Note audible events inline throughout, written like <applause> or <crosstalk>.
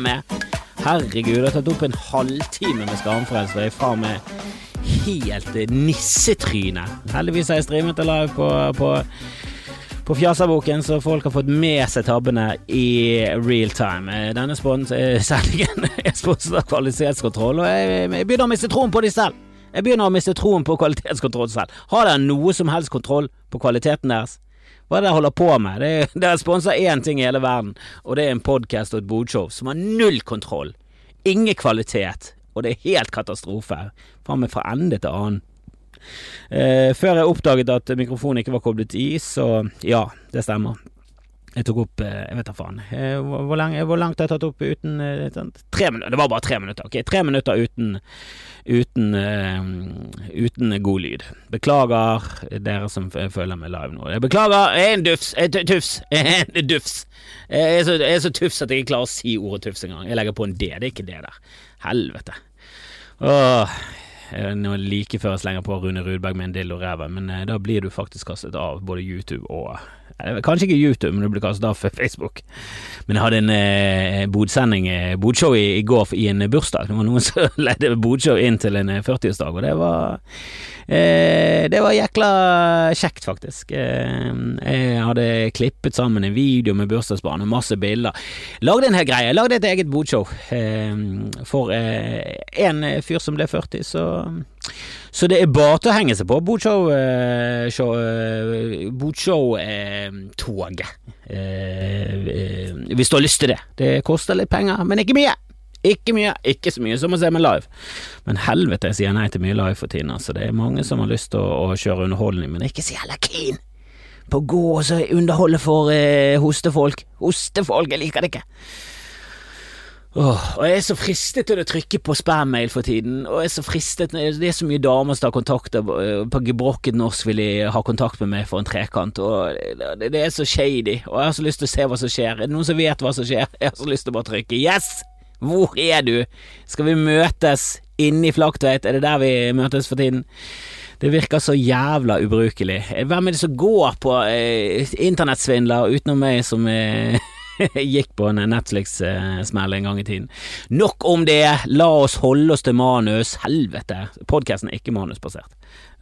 med! Herregud, jeg har tatt opp en halvtime med Skamfrelst, og jeg er faen meg helt nissetryne. Heldigvis har jeg streamet det live på, på, på Fjasaboken, så folk har fått med seg tabbene i real time. Eh, Denne eh, <laughs> sendingen er sponset av kvalitetskontroll, og jeg, jeg begynner å miste troen på de selv. Jeg begynner å miste troen på kvalitetskontroll selv. Har dere noe som helst kontroll på kvaliteten deres? Hva er det dere holder på med? Det er- <laughs> Dere sponser én ting i hele verden, og det er en podkast og et bodshow som har null kontroll. Ingen kvalitet, og det er helt katastrofe. Faen meg fra ende til annen. Eh, før jeg oppdaget at mikrofonen ikke var koblet i, så ja, det stemmer. Jeg tok opp eh, Jeg vet da faen. Eh, hvor, lang, hvor langt har jeg tatt opp uten eh, Tre minutter. Det var bare tre minutter. Ok, tre minutter uten uten, uten god lyd. Beklager dere som føler med live nå. Jeg beklager. Jeg er en dufs. Jeg er tufs. Jeg er en dufs. Jeg er, så, jeg er så tufs at jeg ikke klarer å si ordet tufs engang. Jeg legger på en D. Det er ikke det der. Helvete. Åh. Nå like før jeg slenger på Rune Rudberg med en dildo i ræva, men da blir du faktisk kastet av både YouTube og Kanskje ikke YouTube, men du blir kastet av Facebook. Men jeg hadde en eh, bodsending, eh, bodshow i, i går i en bursdag. Det var noen <laughs> som ledde bodshow inn til en eh, 40-årsdag, og det var eh, Det var jækla kjekt, faktisk. Eh, jeg hadde klippet sammen en video med bursdagsbarn og masse bilder. Lagde en hel greie. Lagde et eget bodshow eh, for eh, en fyr som ble 40, så så det er bare til å henge seg på Bodshow eh, show, eh, Bodshow-toget. Eh, eh, hvis du har lyst til det. Det koster litt penger, men ikke mye. Ikke mye, ikke så mye som å se meg live. Men helvete, jeg sier nei til mye live for tiden. Altså. Det er mange som har lyst til å, å kjøre underholdning, men ikke så jævla keen på gå og så underholde for eh, hostefolk. Hostefolk, jeg liker det ikke. Åh, og jeg er så fristet til å trykke på spam-mail for tiden, og jeg er så fristet Det er så mye damer som tar kontakt eh, på gebrokket norsk vil de ha kontakt med meg for en trekant, og det, det er så shady, og jeg har så lyst til å se hva som skjer. Er det noen som vet hva som skjer? Jeg har så lyst til å bare trykke yes! Hvor er du? Skal vi møtes inne i Flaktveit? Er det der vi møtes for tiden? Det virker så jævla ubrukelig. Hvem er det som går på eh, internettsvindler utenom meg som eh, <laughs> gikk på en Netflix-smell en gang i tiden? Nok om det, la oss holde oss til manus. Helvete, podkasten er ikke manusbasert.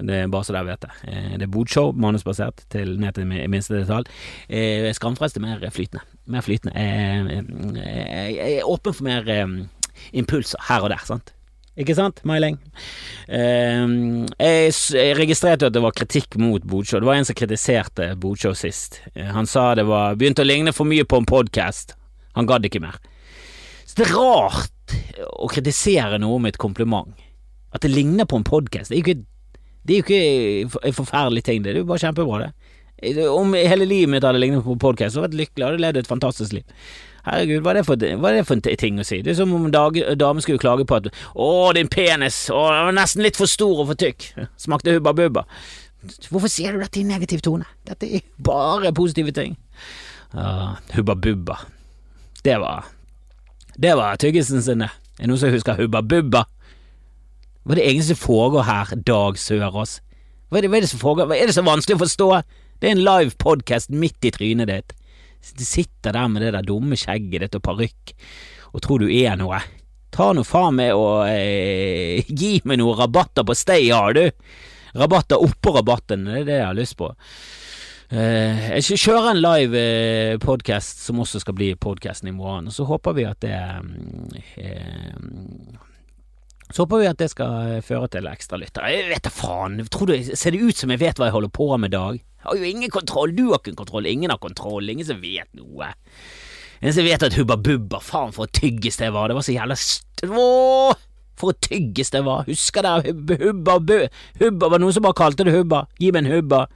Det er bare så dere vet det. Eh, Det er bodshow, manusbasert, til ned til minste detalj. Eh, Skamfrelst er mer flytende. Mer flytende. Eh, Jeg er åpen for mer impulser her og der, sant? Ikke sant, Mailing? Eh, jeg, jeg registrerte at det var kritikk mot Bodsjå. Det var en som kritiserte Bodsjå sist. Eh, han sa det var begynte å ligne for mye på en podkast. Han gadd ikke mer. Så det er rart å kritisere noe med et kompliment. At det ligner på en podkast. Det det er jo ikke en forferdelig ting, det er jo bare kjempebra, det. Om hele livet mitt hadde lignet på en podkast, hadde jeg vært lykkelig, hadde levd et fantastisk liv. Herregud, hva er det for, hva er det for ting å si? Det er som om en dame skulle klage på at 'Å, din penis, å, den var nesten litt for stor og for tykk'. <laughs> Smakte hubba bubba. Hvorfor sier du dette i negativ tone? Dette er bare positive ting. Uh, hubba bubba. Det var Det var tyggisen sin, det. Er det noen som husker hubba bubba? Hva er det egentlig som foregår her, Dag Sørås? Hva er, det, hva er det som foregår? Hva er det så vanskelig å forstå? Det er en live podcast midt i trynet ditt. Du sitter der med det der dumme skjegget ditt og parykk og tror du er noe. Ta nå faen meg og eh, gi meg noen rabatter på Stay har du. Rabatter oppå rabatten, det er det jeg har lyst på. Eh, jeg kjører en live eh, podcast som også skal bli podcasten i morgen, og så håper vi at det eh, så håper vi at det skal føre til ekstra lyttere. Jeg vet da faen, tror du, ser det ut som jeg vet hva jeg holder på med dag? Har jo ingen kontroll, du har ikke kontroll, ingen har kontroll, ingen som vet noe. Ingen som vet at Hubba Bubba, faen for et tygges det var, det var så jævla. Åh, for et tygges det var, husker dere Hubba Hubba Bu... Hubba, var det noen som bare kalte det Hubba? Gi meg en Hubba.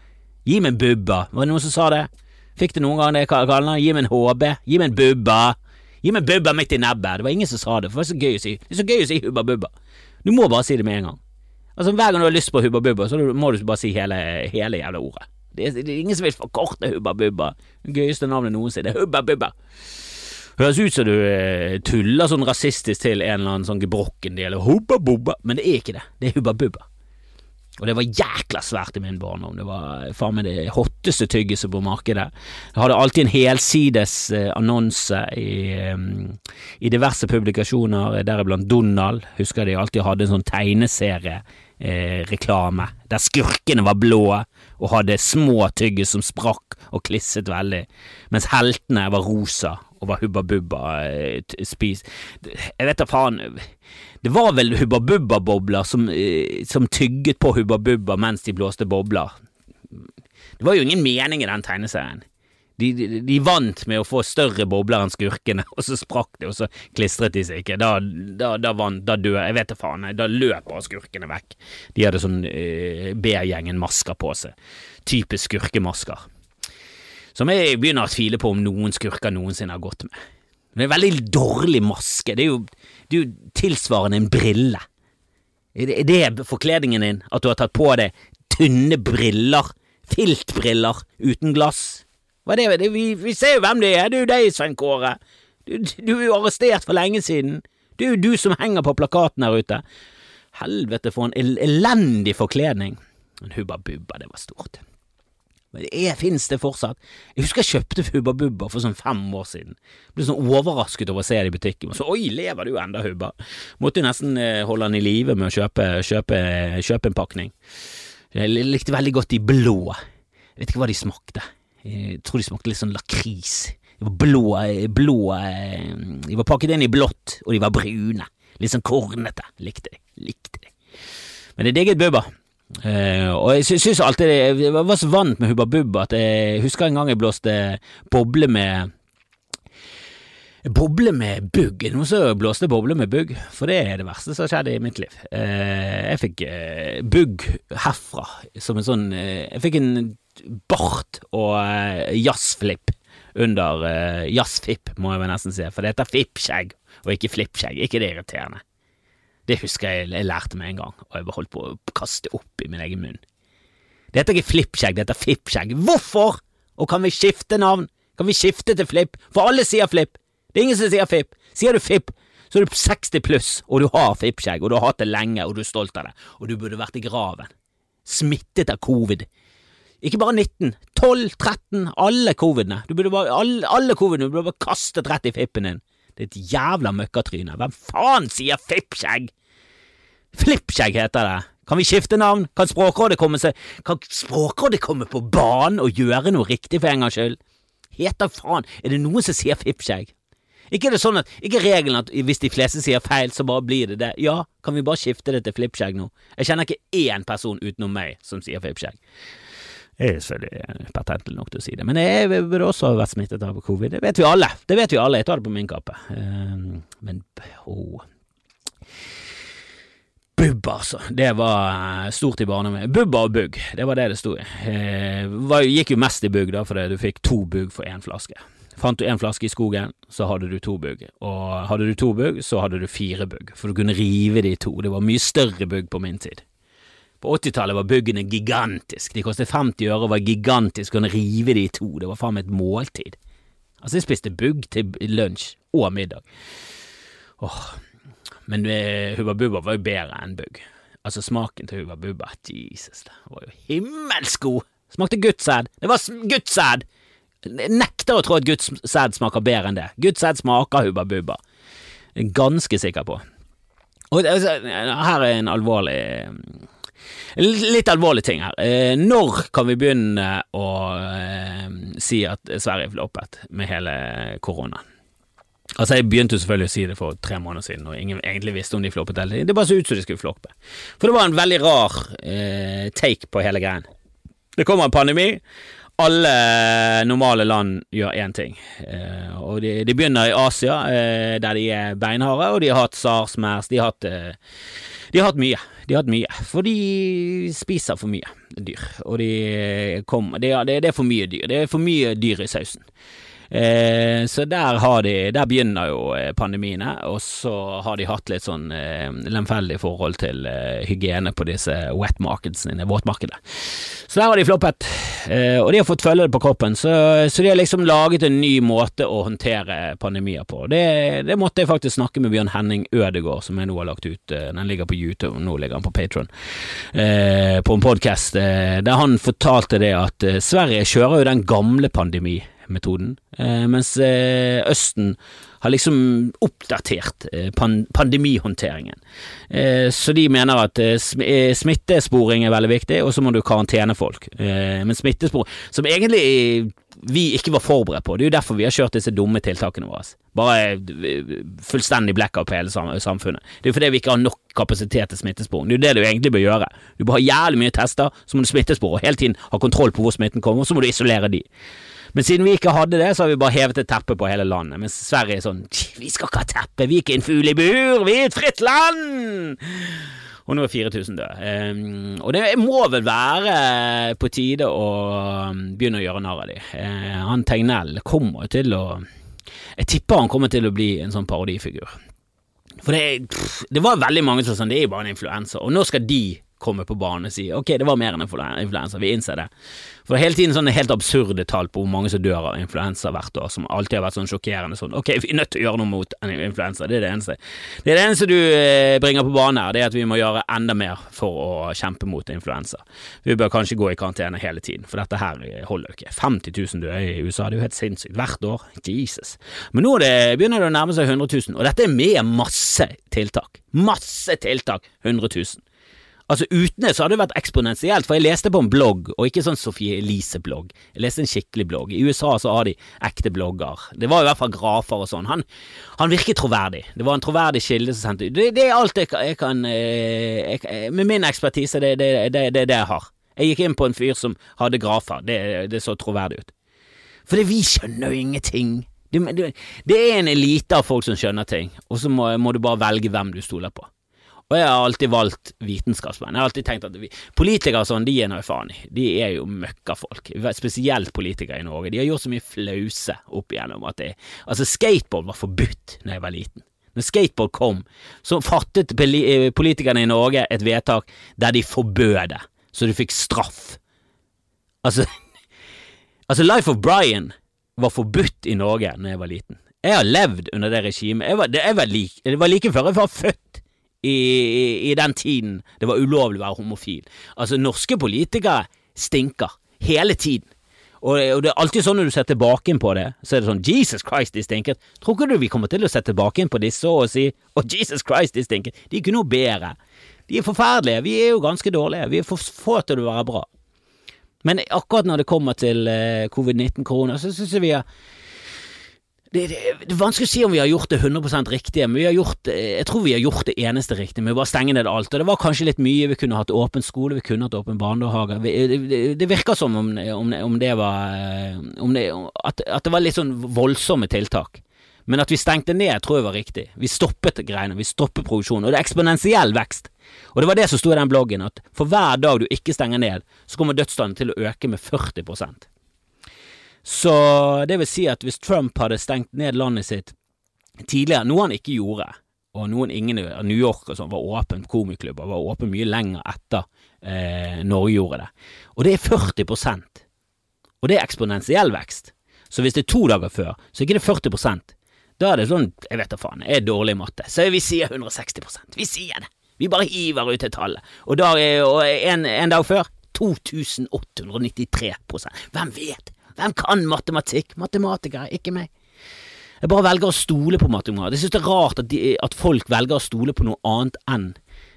Gi meg en Bubba, var det noen som sa det? Fikk det noen gang det kallenavnet? Gi meg en HB, gi meg en Bubba. Gi meg en Bubba midt i nebbet, det var ingen som sa det, for det var så gøy å si, det er så gøy å si Hubba Bubba. Du må bare si det med en gang. Altså Hver gang du har lyst på Hubba Bubba, så må du bare si hele, hele jævla ordet. Det er, det er ingen som vil forkorte Hubba Bubba. Det gøyeste navnet noensinne. Hubba Bubba. Høres ut som du eh, tuller sånn rasistisk til en eller annen sånn gebrokken del, Hubba Bubba, men det er ikke det. Det er Hubba Bubba. Og det var jækla svært i min barndom. Det var faen meg det hotteste tyggiset på markedet. Jeg hadde alltid en helsides eh, annonse i, eh, i diverse publikasjoner, deriblant Donald. Husker de alltid hadde en sånn tegneserie eh, der skurkene var blå og hadde små tygge som sprakk og klisset veldig, mens heltene var rosa og var Hubba Bubba eh, spis. Jeg vet da faen Det var vel Hubba Bubba-bobler som, eh, som tygget på Hubba Bubba mens de blåste bobler. Det var jo ingen mening i den tegneserien. De, de, vant med å få større bobler enn skurkene, <laughs> og så sprakk det, og så klistret de seg ikke. Da, da, da vant, da døde Jeg vet da faen, da løper skurkene vekk. De hadde sånn uh, B-gjengen-masker på seg. Typisk skurkemasker. Som jeg begynner å tvile på om noen skurker noensinne har gått med. Det er en veldig dårlig maske. Det er jo, det er jo tilsvarende en brille. Er det forkledningen din, at du har tatt på deg tynne briller, filtbriller uten glass? Hva er det? Vi, vi ser jo hvem det er, det er jo deg, Svein Kåre. Du, du, er jo arrestert for lenge siden. Det er jo du som henger på plakaten her ute. Helvete, for en elendig forkledning. Men Hubba Bubba, det var stort. Men det fins det fortsatt. Jeg husker jeg kjøpte Hubba Bubba for sånn fem år siden. Ble sånn overrasket over å se det i butikken. Så oi, lever du enda, Hubba? Måtte jo nesten eh, holde han i live med å kjøpe, kjøpe, kjøpe en pakning. Jeg likte veldig godt de blå. Jeg vet ikke hva de smakte. Jeg tror de smakte litt sånn lakris. De var blå, blå De var pakket inn i blått, og de var brune. Litt sånn kornete. Likte de. Likte de. Men det digget Bubba. Uh, og jeg syns alltid Jeg var så vant med Hubba Bubba at jeg husker en gang jeg blåste boble med Boble med bugg. Noen som blåste boble med bugg, for det er det verste som har skjedd i mitt liv. Uh, jeg fikk uh, bugg herfra, som en sånn Jeg fikk en bart og uh, jazzflip under uh, jazzfip, må jeg vel nesten si, for det heter fippskjegg og ikke flippskjegg. ikke det irriterende? Det husker jeg jeg lærte med en gang, og jeg holdt på å kaste opp i min egen munn. Det heter ikke flippskjegg, det heter fippskjegg. Hvorfor? Og kan vi skifte navn? Kan vi skifte til flipp? For alle sier flipp. Det er ingen som sier fipp. Sier du fipp, så er du 60 pluss, og du har fippskjegg, og du har hatt det lenge, og du er stolt av det, og du burde vært i graven. Smittet av covid. Ikke bare 19, 12, 13, alle covidene. Du burde bare, alle, alle covidene, du burde bare kastet rett i fippen din. Et jævla møkkatryne. Hvem faen sier fippskjegg? Flippskjegg heter det. Kan vi skifte navn? Kan Språkrådet komme seg Kan Språkrådet komme på banen og gjøre noe riktig for en gangs skyld? Heter faen, er det noen som sier fippskjegg? Ikke er det sånn at, ikke regelen at hvis de fleste sier feil, så bare blir det det. Ja, kan vi bare skifte det til flippskjegg nå? Jeg kjenner ikke én person utenom meg som sier fippskjegg. Jeg er selvfølgelig patentlig nok til å si det, men jeg burde også vært smittet av covid. Det vet vi alle. Det vet vi alle. Jeg tar det på min kappe. Uh, men oh. Bubba, altså. Det var stort i barndommen. Bubba og bugg, det var det det sto i. Uh, gikk jo mest i bugg, da, fordi du fikk to bugg for én flaske. Fant du én flaske i skogen, så hadde du to bugg. Og hadde du to bugg, så hadde du fire bugg, for du kunne rive de to. Det var mye større bugg på min tid. På 80-tallet var buggene gigantisk. De kostet 50 øre og var gigantisk, kunne rive de i to. Det var faen meg et måltid. Altså, jeg spiste bugg til lunsj og middag. Åh, men uh, Hubba Bubba var jo bedre enn bugg. Altså, smaken til Hubba Bubba, Jesus, det var jo himmelsk god! Smakte guttsæd! Det var guttsæd! Nekter å tro at guttsæd sæd smaker bedre enn det. Guttsæd sæd smaker Hubba Bubba. Ganske sikker på. Og altså, her er en alvorlig Litt alvorlige ting her. Eh, når kan vi begynne å eh, si at Sverige er floppet med hele koronaen? Altså, jeg begynte selvfølgelig å si det for tre måneder siden, og ingen egentlig visste om de floppet eller Det bare så ut som de skulle floppe. For det var en veldig rar eh, take på hele greien. Det kommer en pandemi. Alle normale land gjør én ting, eh, og de, de, begynner i Asia, eh, der de er beinharde, og de har hatt sars, mers, de har hatt, eh, de har hatt mye. De har hatt mye, for de spiser for mye dyr, og de kommer det, det, er for mye dyr. Det er for mye dyr i sausen. Eh, så der, de, der begynner jo eh, pandemiene, og så har de hatt litt sånn eh, lemfeldig forhold til eh, hygiene på disse wet markedsene, våtmarkedene. Så der har de floppet, eh, og de har fått følge det på kroppen, så, så, de har liksom laget en ny måte å håndtere pandemier på. Det, det måtte jeg faktisk snakke med Bjørn Henning Ødegård, som jeg nå har lagt ut, eh, den ligger på YouTube, nå ligger den på Patron, på en podkast der han fortalte det at Sverige kjører jo den gamle pandemimetoden, eh, mens eh, Østen har liksom oppdatert eh, pandemihåndteringen. Så de mener at smittesporing er veldig viktig, og så må du karantene folk. Men smittesporing, som egentlig vi ikke var forberedt på, det er jo derfor vi har kjørt disse dumme tiltakene våre. Bare fullstendig blackout på hele samfunnet. Det er jo fordi vi ikke har nok kapasitet til smittesporing. Det er jo det du egentlig bør gjøre. Du bør ha jævlig mye tester, så må du smittespore og hele tiden ha kontroll på hvor smitten kommer, og så må du isolere de. Men siden vi ikke hadde det, så har vi bare hevet et teppe på hele landet. Mens Sverige er sånn Vi skal ikke ha teppe, vi er ikke en fugl i bur, vi er et fritt land! Og nå er 4000 døde. Um, og det må vel være på tide å um, begynne å gjøre narr av dem. Uh, han Tegnell kommer til å Jeg tipper han kommer til å bli en sånn parodifigur. For det, pff, det var veldig mange som sa det er jo bare en influenser, og nå skal de komme på banen og si ok, det var mer enn influensa, vi innser det. For det er hele tiden sånne helt absurde tall på hvor mange som dør av influensa hvert år, som alltid har vært sånn sjokkerende sånn ok, vi er nødt til å gjøre noe mot influensa, det er det eneste. Det er det eneste du eh, bringer på banen her, det er at vi må gjøre enda mer for å kjempe mot influensa. Vi bør kanskje gå i karantene hele tiden, for dette her holder jo ikke. 50 000 døde i USA, det er jo helt sinnssykt. Hvert år. Jesus. Men nå det, begynner det å nærme seg 100 000, og dette er med masse tiltak. Masse tiltak. 100 000. Altså Uten det så hadde det vært eksponentielt, for jeg leste på en blogg, og ikke sånn Sofie Elise-blogg. Jeg leste en skikkelig blogg. I USA så har de ekte blogger. Det var i hvert fall grafer og sånn. Han, han virket troverdig. Det var en troverdig kilde som sendte ut. Det, det, er alt jeg, jeg kan eh, jeg, Med min ekspertise, det er det, det, det, jeg har. Jeg gikk inn på en fyr som hadde grafer. Det, så troverdig ut. For vi skjønner jo ingenting. Det, er en elite av folk som skjønner ting, og så må, må du bare velge hvem du stoler på. Og jeg har alltid valgt vitenskapsmenn. Jeg har alltid tenkt at vi, Politikere sånn, de er noe faen i. De er jo møkkafolk. Spesielt politikere i Norge. De har gjort så mye flause opp igjennom at det Altså, skateboard var forbudt da jeg var liten. Når skateboard kom, så fattet eh, politikerne i Norge et vedtak der de forbød det, så du fikk straff. Altså <laughs> Altså, Life of Brian var forbudt i Norge da jeg var liten. Jeg har levd under det regimet. Jeg var, det, jeg var like, det var like før jeg var født i, i, den tiden det var ulovlig å være homofil. Altså, norske politikere stinker hele tiden. Og, og, det er alltid sånn når du ser tilbake inn på det, så er det sånn Jesus Christ, de stinker. Tror ikke du vi kommer til å se tilbake inn på disse og si å oh, Jesus Christ, de stinker. De er ikke noe bedre. De er forferdelige. Vi er jo ganske dårlige. Vi er for få til å være bra. Men akkurat når det kommer til uh, covid-19-korona, så syns jeg vi har det, det, det, er vanskelig å si om vi har gjort det 100 riktige, men vi har gjort, jeg tror vi har gjort det eneste riktige å bare stenge ned alt. Og det var kanskje litt mye. Vi kunne hatt åpen skole, vi kunne hatt åpen barnehage. Det, det virker som om, om, om det var om at, at, det var litt sånn voldsomme tiltak. Men at vi stengte ned, tror jeg var riktig. Vi stoppet greiene, vi stoppet produksjonen. Og det er eksponentiell vekst. Og det var det som sto i den bloggen, at for hver dag du ikke stenger ned, så kommer dødsstanden til å øke med 40 så det vil si at hvis Trump hadde stengt ned landet sitt tidligere, noe han ikke gjorde, og noen ingen New York og sånn var åpen, komiklubber var åpen mye lenger etter eh, Norge gjorde det, og det er 40% og det er eksponentiell vekst. Så hvis det er to dager før, så er ikke det 40% Da er det sånn, jeg vet da faen, jeg er dårlig i matte, så vi sier 160% Vi sier det. Vi bare hiver ut et tall. Og, da, og en, en dag før 2893% Hvem vet? Hvem kan matematikk? Matematikere, ikke meg. Jeg bare velger å stole på matematikere. Jeg synes det er rart at, de, at, folk velger å stole på noe annet enn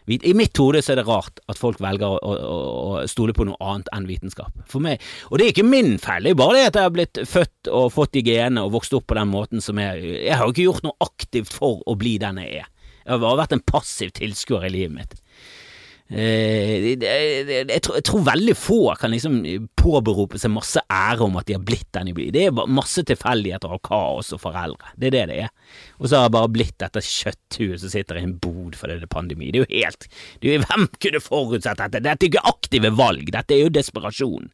I mitt hode er det rart at folk velger å, å, å, stole på noe annet enn vitenskap. For meg. Og det er ikke min feil, det er bare det at jeg har blitt født og fått de genene og vokst opp på den måten som jeg Jeg har jo ikke gjort noe aktivt for å bli den jeg er. Jeg har bare vært en passiv tilskuer i livet mitt. Eh, jeg, tror, jeg, tror, veldig få kan liksom påberope seg masse ære om at de har blitt den de blir. Det er masse tilfeldigheter og kaos og foreldre. Det er det det er. Og så har jeg bare blitt dette kjøtthuet som sitter i en bod fordi det er pandemi. Det er jo helt er, Hvem kunne forutsett dette? Dette er ikke aktive valg, dette er jo desperasjon.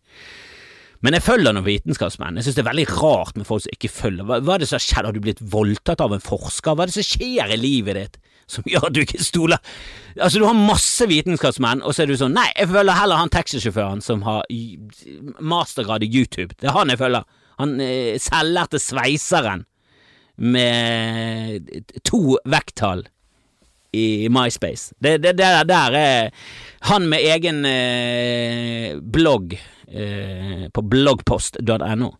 Men jeg følger noen vitenskapsmenn. Jeg synes det er veldig rart med folk som ikke følger. Hva, hva er det som har skjedd? Har du blitt voldtatt av en forsker? Hva er det som skjer i livet ditt som <laughs> gjør at du ikke stoler Altså, du har masse vitenskapsmenn, og så er du sånn Nei, jeg følger heller han taxisjåføren som har mastergrad i YouTube. Det er han jeg følger. Han eh, selvlærte sveiseren med to vekttall i MySpace. Det, det, det der er han med egen eh, blogg eh, på bloggpost.no.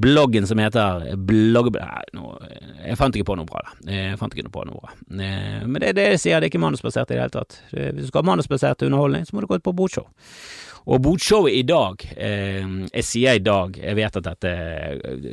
Bloggen som heter blogg... Jeg fant ikke på noe bra, da. Jeg fant ikke noe på noe bra. Eh, men det, det sier det er ikke manusbasert i det hele tatt. Hvis du skal ha manusbasert underholdning, så må du gå ut på bodshow. Og botshowet i dag, eh, jeg sier i dag, jeg vet at dette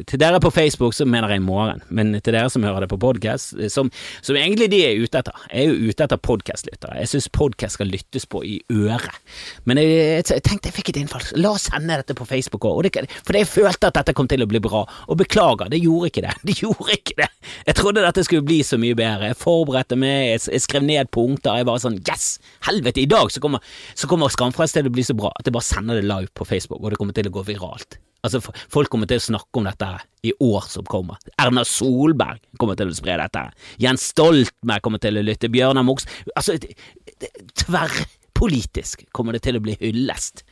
Til dere på Facebook så mener jeg i morgen, men til dere som hører det på podkast, som, som, egentlig de er ute etter, jeg er jo ute etter podkastlyttere. Jeg syns podkast skal lyttes på i øret. Men jeg, jeg, tenkte jeg fikk et innfall, la oss sende dette på Facebook òg, for jeg følte at dette kom til å bli bra. Og beklager, det gjorde ikke det. <laughs> Det gjorde ikke det. Jeg trodde dette skulle bli så mye bedre. Jeg forberedte meg, jeg, jeg skrev ned punkter, jeg var sånn yes, helvete, i dag så kommer, så kommer Skamfrelst til å bli så bra at jeg bare sender det live på Facebook, og det kommer til å gå viralt. Altså, Folk kommer til å snakke om dette i år som kommer. Erna Solberg kommer til å spre dette. Jens Stoltenberg kommer til å lytte. Bjørnar Mox Altså, tverrpolitisk kommer det til å bli hyllest.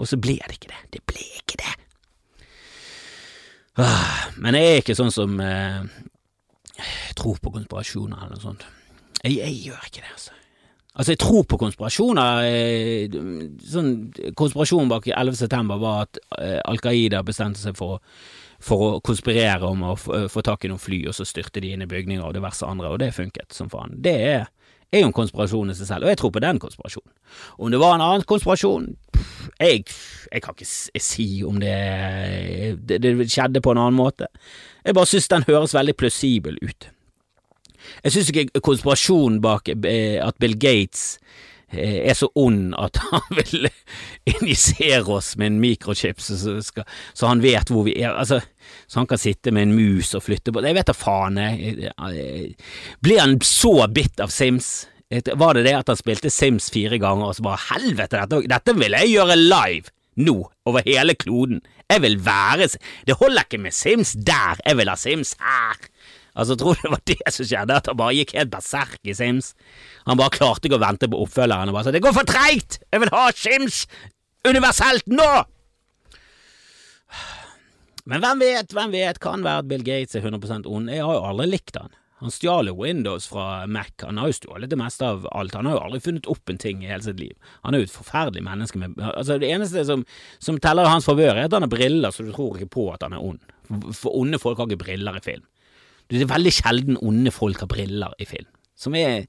Og så ble det ikke det. Det ble ikke det. Ah, men jeg er ikke sånn som eh, tror på konspirasjoner eller noe sånt. Jeg, jeg gjør ikke det, altså. Altså, jeg tror på konspirasjoner. Eh, sånn, konspirasjonen bak 11. september var at eh, Al Qaida bestemte seg for, for, å konspirere om å få tak i noen fly, og så styrte de inn i bygninger og diverse andre, og det funket som faen. Det er, er jo en konspirasjon i seg selv, og jeg tror på den konspirasjonen. Om det var en annen konspirasjon jeg, jeg kan ikke si om det, det, det skjedde på en annen måte. Jeg bare synes den høres veldig plausibel ut. Jeg syns ikke konspirasjonen bak eh, at Bill Gates eh, er så ond at han <laughs> vil injisere oss med en mikrochip så, han vet hvor vi er. Altså, så han kan sitte med en mus og flytte på Jeg vet da faen. Jeg. Blir han så bitt av Sims? Var det det at han spilte Sims fire ganger og så bare helvete, dette, dette vil jeg gjøre live! Nå, over hele kloden. Jeg vil være Det holder ikke med Sims der, jeg vil ha Sims her! Altså, tror du det var det som skjedde, at han bare gikk helt berserk i Sims? Han bare klarte ikke å vente på oppfølgeren og bare sa 'Det går for treigt! Jeg vil ha Sims universelt nå!' Men hvem vet, hvem vet, kan være at Bill Gates er 100% ond. Jeg har jo aldri likt han. Han stjal jo Windows fra Mac, han har jo stjålet det meste av alt, han har jo aldri funnet opp en ting i hele sitt liv. Han er jo et forferdelig menneske med Altså, det eneste som, som teller i hans favør, er at han har briller, så du tror ikke på at han er ond. For onde folk har ikke briller i film. Det er veldig sjelden onde folk har briller i film, som er,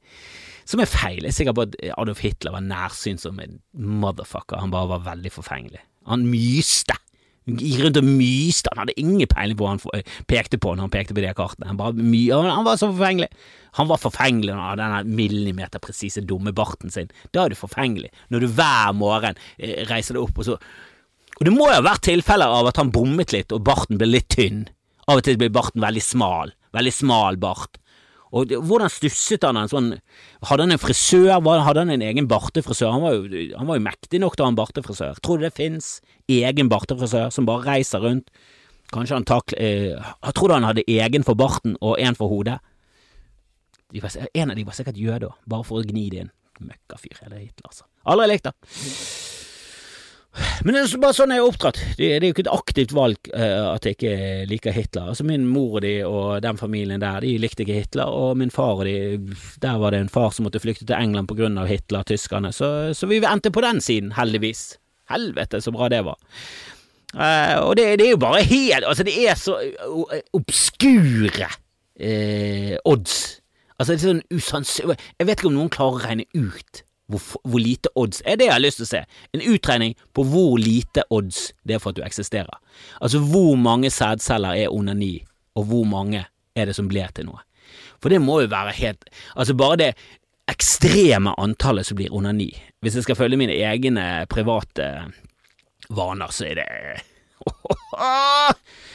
som er feil. Jeg er sikker på at Adolf Hitler var nærsynt som en motherfucker, han bare var veldig forfengelig. Han myste. Gikk rundt og myste, han hadde ingen peiling på hva han pekte på når han pekte på de kartene. Han, bare han var så forfengelig. Han var forfengelig han hadde denne millimeterpresise dumme barten sin. Da er du forfengelig, når du hver morgen eh, reiser deg opp og så Og det må jo ha vært tilfeller av at han bommet litt og barten ble litt tynn. Av og til blir barten veldig smal. Veldig smal bart. Og hvordan stusset han en sånn Hadde han en frisør? Hadde han en egen bartefrisør? Han var jo, han var jo mektig nok til å ha en bartefrisør. Tror du det fins egen bartefrisør som bare reiser rundt? Kanskje han takler eh, Jeg trodde han hadde egen for barten og en for hodet. Var, en av de var sikkert jøde bare for å gni det inn. Møkkafyr, er det Hitler, altså. Aldri likt det. Men det er bare sånn jeg er oppdratt. Det, er jo ikke et aktivt valg uh, at jeg ikke liker Hitler. Altså Min mor og de og den familien der, de likte ikke Hitler, og min far og de, der var det en far som måtte flykte til England på grunn av Hitler, tyskerne, så, så vi endte på den siden, heldigvis. Helvete, så bra det var. Uh, og det, det, er jo bare helt Altså, det er så uh, obskure odds. Altså, det er sånn usannsynlig Jeg vet ikke om noen klarer å regne ut hvor, hvor, lite odds er det jeg har lyst til å se. En utregning på hvor lite odds det er for at du eksisterer. Altså hvor mange sædceller er onani, og hvor mange er det som blir til noe. For det må jo være helt Altså bare det ekstreme antallet som blir onani. Hvis jeg skal følge mine egne private vaner, så er det <laughs>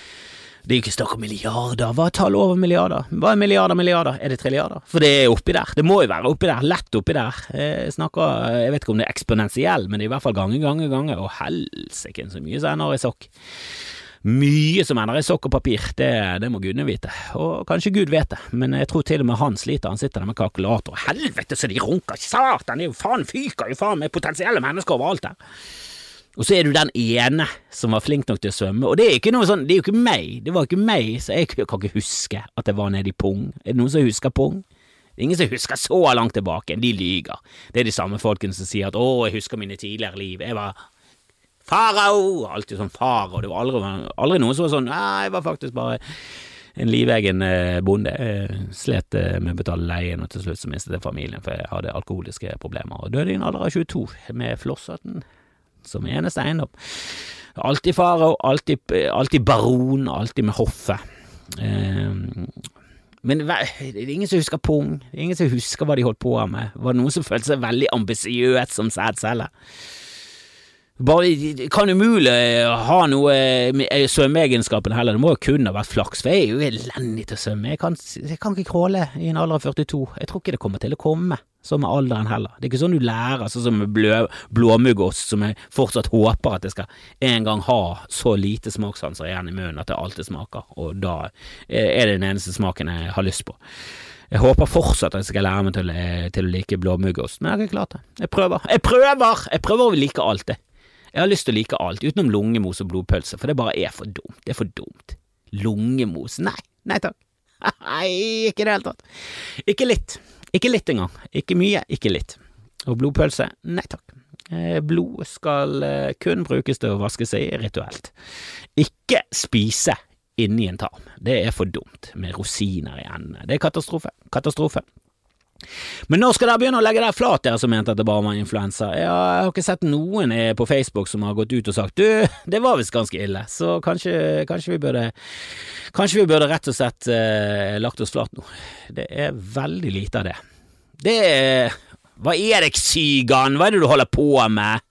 Det er jo ikke snakk om milliarder. Hva er tallet over milliarder? Hva er milliarder milliarder? Er det trilliarder? For det er oppi der. Det må jo være oppi der. Lett oppi der. Jeg snakker Jeg vet ikke om det er eksponentiell, men det er i hvert fall gange, gange, gange. Og helsike så mye som ender i sokk. Mye som ender i sokk og papir, det, det må gudene vite. Og kanskje Gud vet det, men jeg tror til og med han sliter. Han sitter der med kalkulator. Helvete så de runker! Satan! Jo faen fyker jo faen med potensielle mennesker overalt der. Og så er du den ene som var flink nok til å svømme, og det er ikke noe sånn, det er jo ikke meg, det var ikke meg, så jeg kan ikke huske at jeg var nede i pung. Er det noen som husker pung? Det er ingen som husker så langt tilbake, de lyger. Det er de samme folkene som sier at å, jeg husker mine tidligere liv, jeg var farao, alltid sånn farao, det var aldri, aldri noen som var sånn, nei, jeg var faktisk bare en livegen eh, bonde. Jeg slet eh, med å betale leien, og til slutt så mistet jeg familien, for jeg hadde alkoholiske problemer, og døde i en alder av 22 med flosshatten som eneste eiendom. Alltid farao, alltid, alltid baron, alltid med hoffet. Um, men det er ingen som husker pung, det er ingen som husker hva de holdt på med. Var det noen som følte seg veldig ambisiøs som sædcelle? Bare, kan umulig ha noe med svømmeegenskapene heller, det må jo kun ha vært flaks, for jeg er jo elendig til å svømme. Jeg kan, jeg kan ikke crawle i en alder av 42. Jeg tror ikke det kommer til å komme som med alderen heller. Det er ikke sånn du lærer, sånn som med blå, blåmuggost, som jeg fortsatt håper at jeg skal en gang ha så lite smakssanser igjen i munnen at det alltid smaker, og da er det den eneste smaken jeg har lyst på. Jeg håper fortsatt at jeg skal lære meg til, til å like blåmuggost, men jeg har ikke klart det. Jeg prøver. Jeg prøver! Jeg prøver å like alt, det. Jeg har lyst til å like alt, utenom lungemos og blodpølse, for det bare er for dumt. Det er for dumt. Lungemos? Nei. Nei takk. <laughs> Nei, ikke i det hele tatt. Ikke litt. Ikke litt engang. Ikke mye, ikke litt. Og blodpølse? Nei takk. Eh, blod skal eh, kun brukes til å vaske seg rituelt. Ikke spise inni en tarm. Det er for dumt, med rosiner i endene. Det er katastrofe. Katastrofe. Men når skal dere begynne å legge dere flat, dere som mente at det bare var influensa? Jeg har ikke sett noen på Facebook som har gått ut og sagt du, det var visst ganske ille, så kanskje, kanskje, vi burde Kanskje vi burde rett og slett eh, lagt oss flat nå. Det er veldig lite av det. Det er Hva er det, Sygan? Hva er det du holder på med?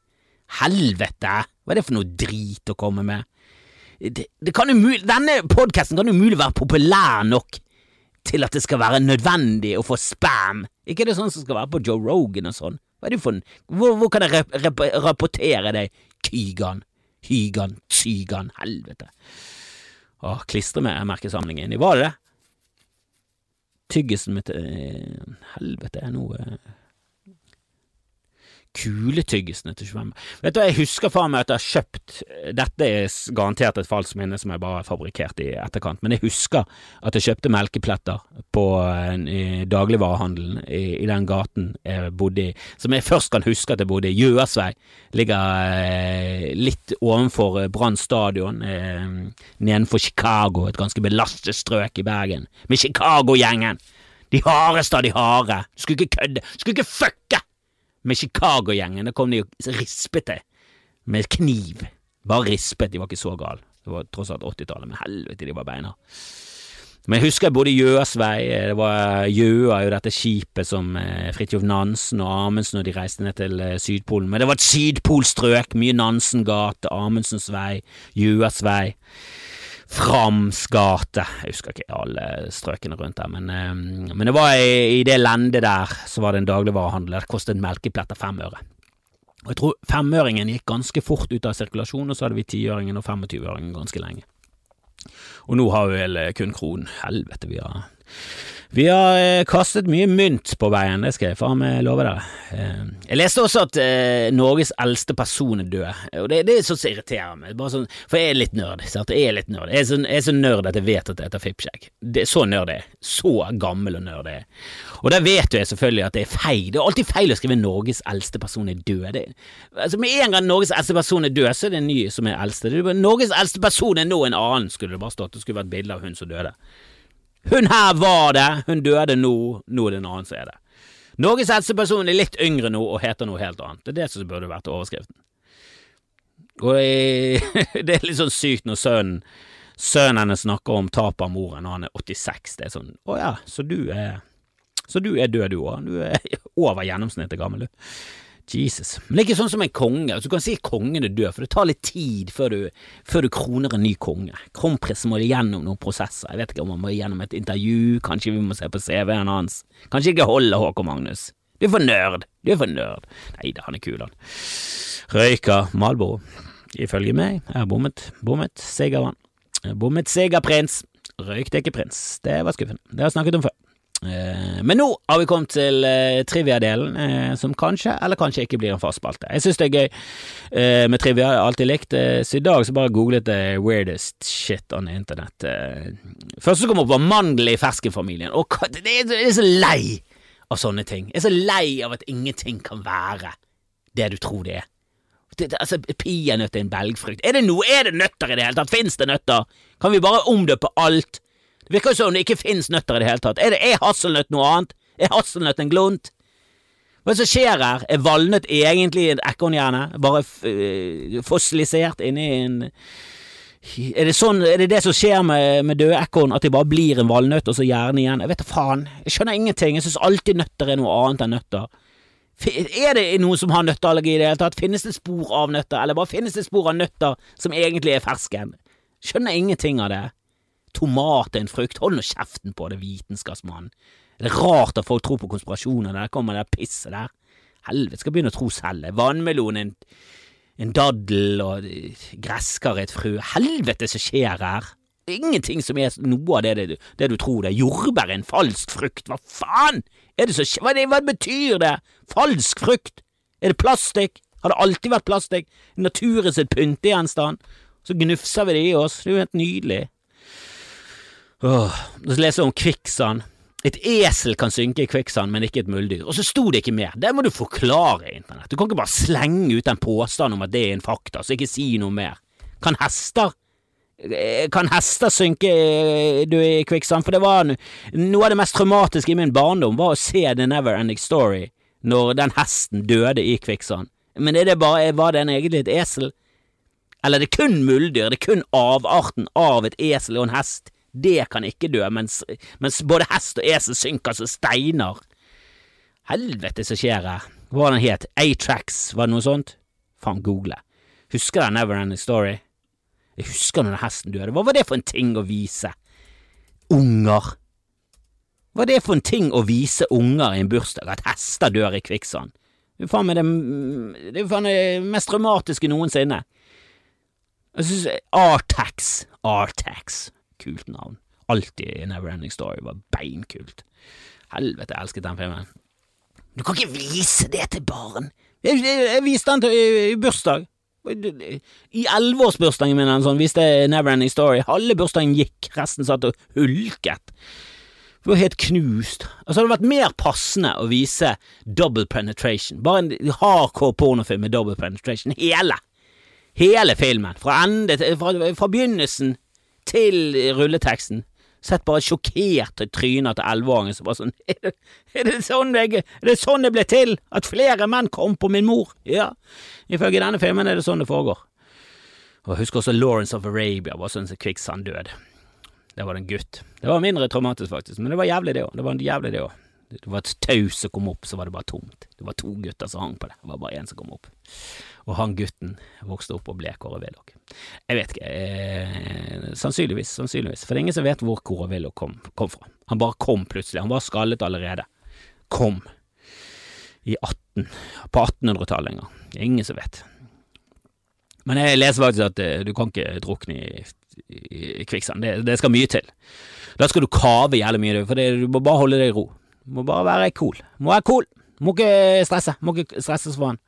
Helvete! Hva er det for noe drit å komme med? Det, det kan umulig, denne podkasten kan umulig være populær nok til at det skal være nødvendig å få spam. Ikke er det sånn som skal være på Joe Rogan og sånn? Hva er det for hvor, hvor kan jeg rap rap rapportere deg, Kygan, Hygan, Tsygan, helvete. Åh, merkesamlingen. var det det? Tyggisen mitt Helvete, er noe kuletyggisene til 25. Vet du, Jeg husker faen meg at jeg har kjøpt Dette er garantert et falskt minne som jeg bare har fabrikkert i etterkant, men jeg husker at jeg kjøpte melkepletter på i dagligvarehandelen i, i, den gaten jeg bodde i, som jeg først kan huske at jeg bodde i. Gjøasvei. Ligger eh, litt ovenfor Brann stadion, eh, nedenfor Chicago, et ganske belastet strøk i Bergen, med Chicago-gjengen. De hardeste av de harde. Skulle ikke kødde, skulle ikke fucke med Chicago-gjengen. Da kom de og rispet det med kniv. Bare rispet, de var ikke så gale. Det var tross alt 80-tallet, men helvete, de var beina. Men jeg husker jeg bodde i Gjøasvei, det var Gjøa, jo dette skipet som eh, Fridtjof Nansen og Amundsen når de reiste ned til eh, Sydpolen. Men det var et sydpolstrøk, mye Nansen gate, Amundsens vei, Gjøas vei. Frams gate, jeg husker ikke alle strøkene rundt der, men, eh, men det var i, i, det lendet der så var det en dagligvarehandel, det kostet en melkeplett av fem øre. Og jeg tror femøringen gikk ganske fort ut av sirkulasjon, og så hadde vi tiøringen og 25-øringen ganske lenge. Og nå har vi vel kun kronen. Helvete, vi har vi har eh, kastet mye mynt på veien, det skal jeg faen meg love dere. Eh, jeg leste også at eh, Norges eldste person er død, og det, det er sånn som irriterer meg. Sånn, for jeg er litt nerd. Jeg er litt nerd. Jeg er så, jeg er så nerd at jeg vet at det heter Fippskjegg. Så nerd er jeg. Så gammel og nerd er jeg. Og der vet jeg selvfølgelig at det er feil. Det er alltid feil å skrive 'Norges eldste person er død'. Det, altså Med en gang Norges eldste person er død, så er det en ny som er eldste. Norges eldste person er nå en annen, skulle det bare stått. Det skulle vært bilde av hun som døde. Hun her var det, hun døde nå, nå er det en annen som er det. Norges helseperson person er litt yngre nå og heter noe helt annet. Det er det som burde vært overskriften. Og <laughs> det er litt sånn sykt når sønnen sønnen hennes snakker om tapet av moren når han er 86. Det er sånn Å ja, så du er Så du er død, du òg. Du er over gjennomsnittet gammel, du. Jesus. Men det er ikke sånn som en konge. Altså, du kan si kongen er død, for det tar litt tid før du, før du kroner en ny konge. Kronprinsen må gjennom noen prosesser. Jeg vet ikke om han må gjennom et intervju, kanskje vi må se på CV-en hans. Kanskje ikke holde Håkon Magnus. Du er for nerd. Du er for nerd. Nei da, han er kul, han. Røyker Malboro. Ifølge meg. Jeg har bommet. Bommet. Sigervann. Bommet Sigerprins. Røykte ikke prins. Det var skuffende. Det har jeg snakket om før. Eh, men nå har vi kommet til uh, trivia-delen, uh, som kanskje eller kanskje ikke blir en fast spalte. Jeg syns det er gøy uh, med trivia, jeg har alltid likt så i dag så bare googlet jeg weirdest shit on internett. Først som kom opp, var mandel i ferskenfamilien, og det er, er så lei av sånne ting. Jeg er så lei av at ingenting kan være det du tror det er. Det, det, altså, Peanøtt er en belgfrukt. Er det noe? Er det nøtter i det hele tatt? Fins det nøtter? Kan vi bare omdøpe alt? Det virker jo som det ikke finnes nøtter i det hele tatt. Er, det, er hasselnøtt noe annet? Er hasselnøtt en glunt? Hva er det som skjer her? Er valnøtt egentlig et ekornhjerne? Bare uh, fossilisert inni en er det, sånn, er det det som skjer med, med døde ekorn, at de bare blir en valnøtt, og så hjerne igjen? Jeg vet da faen. Jeg skjønner ingenting. Jeg syns alltid nøtter er noe annet enn nøtter. Er det noen som har nøtteallergi i det hele tatt? Finnes det spor av nøtter, eller bare finnes det spor av nøtter som egentlig er fersken? Skjønner ingenting av det. Tomat er en frukt. Hold nå kjeften på det, vitenskapsmann. Det er rart at folk tror på konspirasjoner. Det kommer det pisset der. Helvete, skal begynne å tro selv. Vannmelon en, en daddel, og gresskar er et frø. Helvete som skjer her. Ingenting som er noe av det, det, det du tror det er. Jordbær er en falsk frukt. Hva faen er det som skjer? Hva, det, hva betyr det? Falsk frukt? Er det plastikk? Har det alltid vært plastikk? Naturen sitt pyntegjenstand? Så gnufser vi det i oss. Det er jo helt nydelig. Åh, så leser jeg om kvikksand. Et esel kan synke i kvikksand, men ikke et muldyr. Og så sto det ikke mer. Det må du forklare, internett. Du kan ikke bare slenge ut en påstand om at det er en fakta, så ikke si noe mer. Kan hester eh, kan hester synke eh, du, i kvikksand? For det var noe av det mest traumatiske i min barndom, var å se The Never Ending Story når den hesten døde i kvikksand. Men er det bare, var den egentlig et esel? Eller er det kun muldyr? Det er kun avarten av et esel og en hest? Det kan ikke dø, mens, mens både hest og esel synker som steiner. Helvete som skjer her. Hva var den het? A-Tracks, var det noe sånt? Faen, google. Husker du Never Ending Story? Jeg husker når hesten døde. Hva var det for en ting å vise? Unger. Hva er det for en ting å vise unger i en bursdag, at hester dør i kvikksand? Det er faen meg det, det, er det mest traumatiske noensinne. Jeg synes Artex Artax, kult navn. Alltid Neverending Story var beinkult. Helvete, jeg elsket den filmen. Du kan ikke vise det til barn! Jeg, jeg, jeg viste den til i, i bursdag. I elleveårsbursdagen min sånn, viste jeg Neverending Story. Halve bursdagen gikk, resten satt og hulket. Det var helt knust. Altså, det hadde vært mer passende å vise double penetration. Bare en hardcore pornofilm med double penetration. Hele! Hele filmen. Fra, ende, fra, fra begynnelsen til rulleteksten. Sett bare sjokkert i trynet til elleveåringen som bare sånn <laughs> er det, er, det sånn jeg, er det sånn det ble til? At flere menn kom på min mor? Ja, ifølge denne filmen er det sånn det foregår. Og jeg husker også Lawrence of Arabia var sånn som kvikksand-død. Det var en gutt. Det var mindre traumatisk, faktisk, men det var jævlig, det òg. Det var jævlig, det òg. Det var et tau som kom opp, så var det bare tomt. Det var to gutter som hang på det. Det var bare én som kom opp. Og han gutten vokste opp og ble Kåre Willoch. Jeg vet ikke, eh, sannsynligvis, sannsynligvis. For det er ingen som vet hvor Kåre Willoch kom, kom, fra. Han bare kom plutselig. Han var skallet allerede. Kom. I 18, på 1800-tallet en gang. Ingen som vet. Men jeg leser faktisk at eh, du kan ikke drukne i, i, i kvikksand. Det, det, skal mye til. Da skal du kave jævlig mye, for det, du må bare holde deg i ro. Du må bare være cool. Må være cool. Må ikke stresse. Må ikke stresse for han.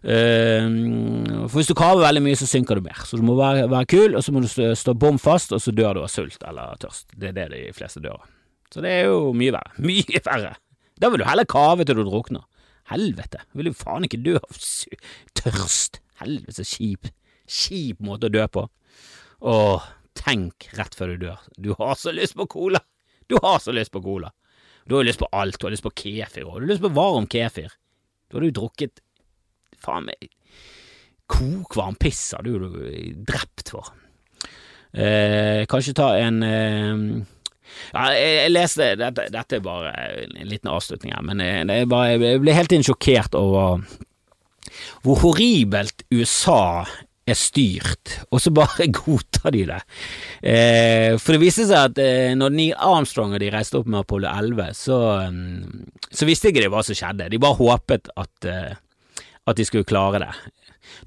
Uh, for hvis du kaver veldig mye, så synker du mer. Så du må være, være kul, og så må du stå, bom fast, og så dør du av sult eller tørst. Det er det de fleste dør av. Så det er jo mye verre. <laughs> Mye verre. Da vil du heller kave til du drukner. Helvete, vil du faen ikke dø av tørst. Helvete, så kjip. Kjip måte å dø på. Åh, tenk rett før du dør. Du har så lyst på cola! Du har så lyst på cola. Du har lyst på alt. Du har lyst på kefir, og du har lyst på varm kefir. Da har du drukket faen meg kokvarm piss har du drept for. Eh, kanskje ta en eh, ja, jeg, leste dette, dette er bare en liten avslutning her, men jeg, bare, jeg ble helt inn sjokkert over hvor horribelt USA er styrt, og så bare <laughs> godtar de det. Eh, for det viste seg at eh, når Neil Armstrong og de reiste opp med Apollo 11, så, um, så visste ikke de hva som skjedde. De bare håpet at, uh, at de skulle klare det.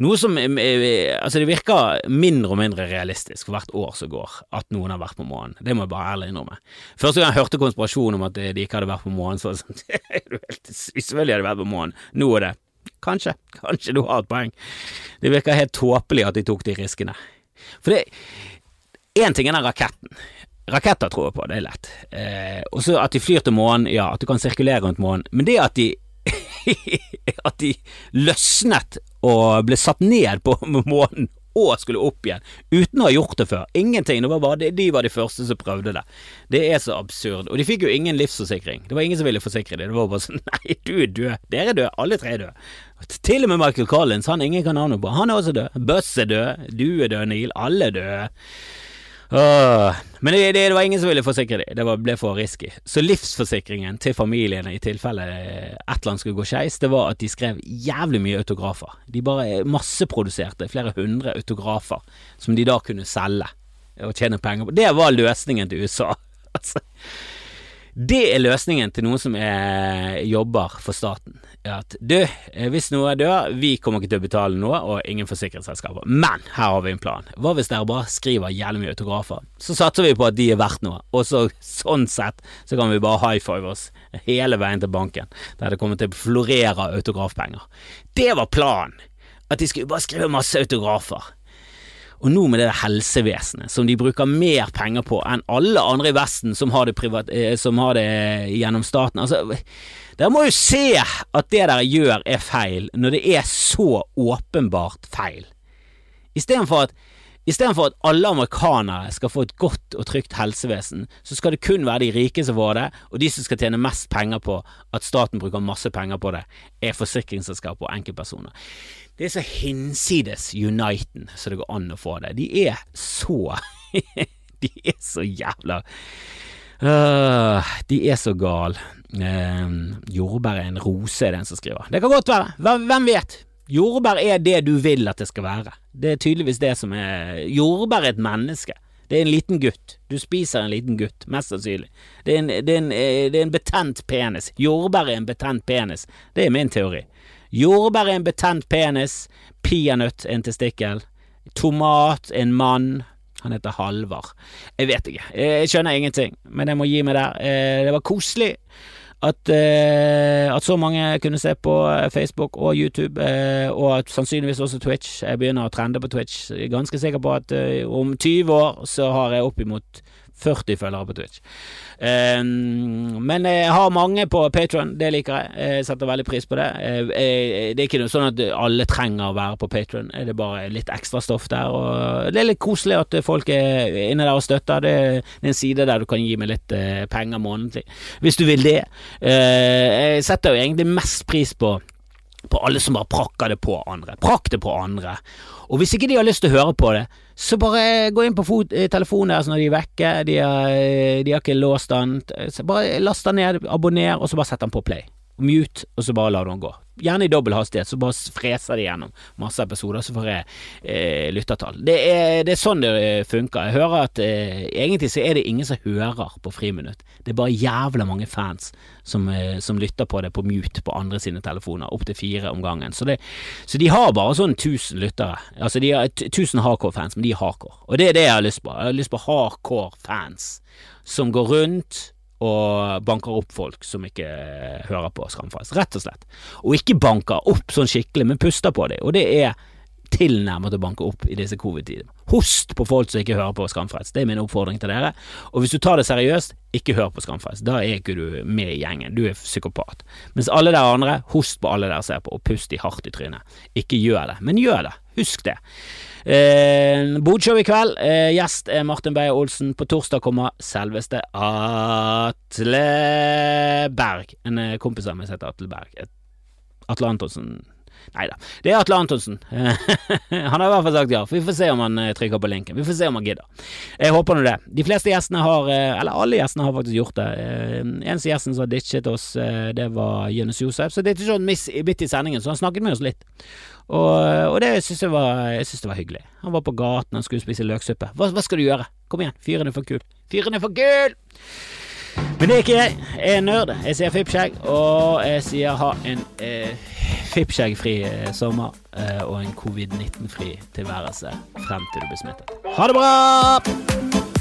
Noe som Altså, det virker mindre og mindre realistisk hvert år som går, at noen har vært på månen. Det må jeg bare ærlig innrømme. Første gang jeg hørte konspirasjonen om at de ikke hadde vært på månen, så var det sånn <laughs> Selvfølgelig hadde de vært på månen. Nå er det Kanskje, kanskje du har et poeng. Det virker helt tåpelig at de tok de riskene. For det Én ting er den raketten. Raketter tror jeg på, det er lett. Eh, og så at de flyr til månen, ja, at du kan sirkulere rundt månen. Men det at de <laughs> At de løsnet og ble satt ned på <laughs> månen og skulle opp igjen, uten å ha gjort det før. Ingenting. Det var bare, de var de første som prøvde det. Det er så absurd. Og de fikk jo ingen livsforsikring. Det var ingen som ville forsikre dem. Det var bare sånn <laughs> Nei, du er død. Dere er døde. Alle tre er døde. Til og med Michael Collins, han ingen kan navnet på. Han er også død. Buss er død. Du er død, Neil. Alle er døde. Men det, det, det, var ingen som ville forsikre dem, det var, ble for risky. Så livsforsikringen til familiene i tilfelle et eller annet skulle gå skeis, det var at de skrev jævlig mye autografer. De bare masseproduserte flere hundre autografer som de da kunne selge og tjene penger på. Det var løsningen til USA. <laughs> altså det er løsningen til noen som er, jobber for staten. At du, eh, hvis noe dør, vi kommer ikke til å betale noe, og ingen forsikringsselskaper. Men her har vi en plan. Hva hvis dere bare skriver jævlig mye autografer? Så satser vi på at de er verdt noe, og så, sånn sett så kan vi bare high five oss hele veien til banken, der det kommer til å florere autografpenger. Det var planen! At de skulle bare skrive masse autografer. Og nå med det helsevesenet, som de bruker mer penger på enn alle andre i Vesten som har det, privat, eh, som har det gjennom staten. Altså, dere må jo se at det dere gjør er feil, når det er så åpenbart feil. Istedenfor at Istedenfor at alle amerikanere skal få et godt og trygt helsevesen, så skal det kun være de rike som får det, og de som skal tjene mest penger på at staten bruker masse penger på det, er forsikringsselskap og enkeltpersoner. Det er så hinsides Uniten så det går an å få det. De er så <laughs> De er så jævla uh, De er så gale. Uh, jordbær er en rose, er den som skriver. Det kan godt være. Hvem vet? Jordbær er det du vil at det skal være. Det er tydeligvis det som er Jordbær er et menneske. Det er en liten gutt. Du spiser en liten gutt, mest sannsynlig. Det er en, det er en, eh, det er en betent penis. Jordbær er en betent penis. Det er min teori. Jordbær er en betent penis. Peanøtt en testikkel. Tomat er en mann. Han heter Halvard. Jeg vet ikke. Jeg skjønner ingenting, men jeg må gi meg der. Eh, det var koselig at, eh, at, så mange kunne se på Facebook og YouTube, eh, og at sannsynligvis også Twitch. Jeg begynner å trende på Twitch. Jeg er ganske sikker på at eh, om 20 år så har jeg oppimot 40 følgere på Twitch. Um, men jeg har mange på Patron, det liker jeg. Jeg setter veldig pris på det. Det er ikke noe sånn at alle trenger å være på Patron, det er bare litt ekstra stoff der. Og det er litt koselig at folk er inne der og støtter. Det er en side der du kan gi meg litt eh, penger månedlig, hvis du vil det. Eh, jeg setter jo egentlig mest pris på på alle som bare prakker det på andre. Prakk det på andre. Og hvis ikke de har lyst til å høre på det, så bare gå inn på eh, telefonen deres når de er vekke, de har, eh, de har ikke låst den. Bare last den ned, abonner, og så bare sett den på play. Mute, og så bare la den gå. Gjerne i dobbel hastighet, så bare freser de gjennom masse episoder, så får jeg eh, lyttertall. Det er, det er, sånn det eh, funker. Jeg hører at eh, egentlig så er det ingen som hører på Friminutt. Det er bare jævla mange fans som, eh, som lytter på det på mute på andre sine telefoner, opptil fire om gangen. Så, det, så, de har bare sånn 1000 lyttere. Altså de har 1000 hardcore-fans, men de er hardcore. Og det er det jeg har lyst på. Jeg har lyst på hardcore-fans som går rundt og banker opp folk som ikke hører på Skamfrelst, rett og slett. Og ikke banker opp sånn skikkelig, men puster på dem, og det er tilnærmet å banke opp i disse covid-tider. Host på folk som ikke hører på Skamfrelst, det er min oppfordring til dere. Og hvis du tar det seriøst, ikke hør på Skamfrelst, da er ikke du med i gjengen, du er psykopat. Mens alle dere andre, host på alle dere ser på, og pust de hardt i trynet. Ikke gjør det, men gjør det, husk det. Eh, Bodshow i kveld. Eh, gjest er Martin Beyer-Olsen. På torsdag kommer selveste Atle Berg. En eh, kompis av meg heter Atle Berg. Atle Antonsen Nei da, det er Atle Antonsen. <laughs> han har i hvert fall sagt ja. Vi får se om han eh, trykker på linken. Vi får se om han gidder. Jeg håper nå det. De fleste gjestene har, eh, eller alle gjestene har faktisk gjort det. Eh, eneste gjesten som har ditchet oss, det var Jonis Josef. Så det er ikke sånn midt i sendingen, så han snakket med oss litt. Og, og det syns jeg, jeg synes det var hyggelig. Han var på gaten, han skulle spise løksuppe. Hva, hva skal du gjøre? Kom igjen, fyren er for kul. Fyren er for kul! Men det er ikke jeg. Jeg er nerd. Jeg sier fippskjegg, og jeg sier ha en eh, fippskjeggfri eh, sommer eh, og en covid-19-fri tilværelse frem til du blir smittet. Ha det bra!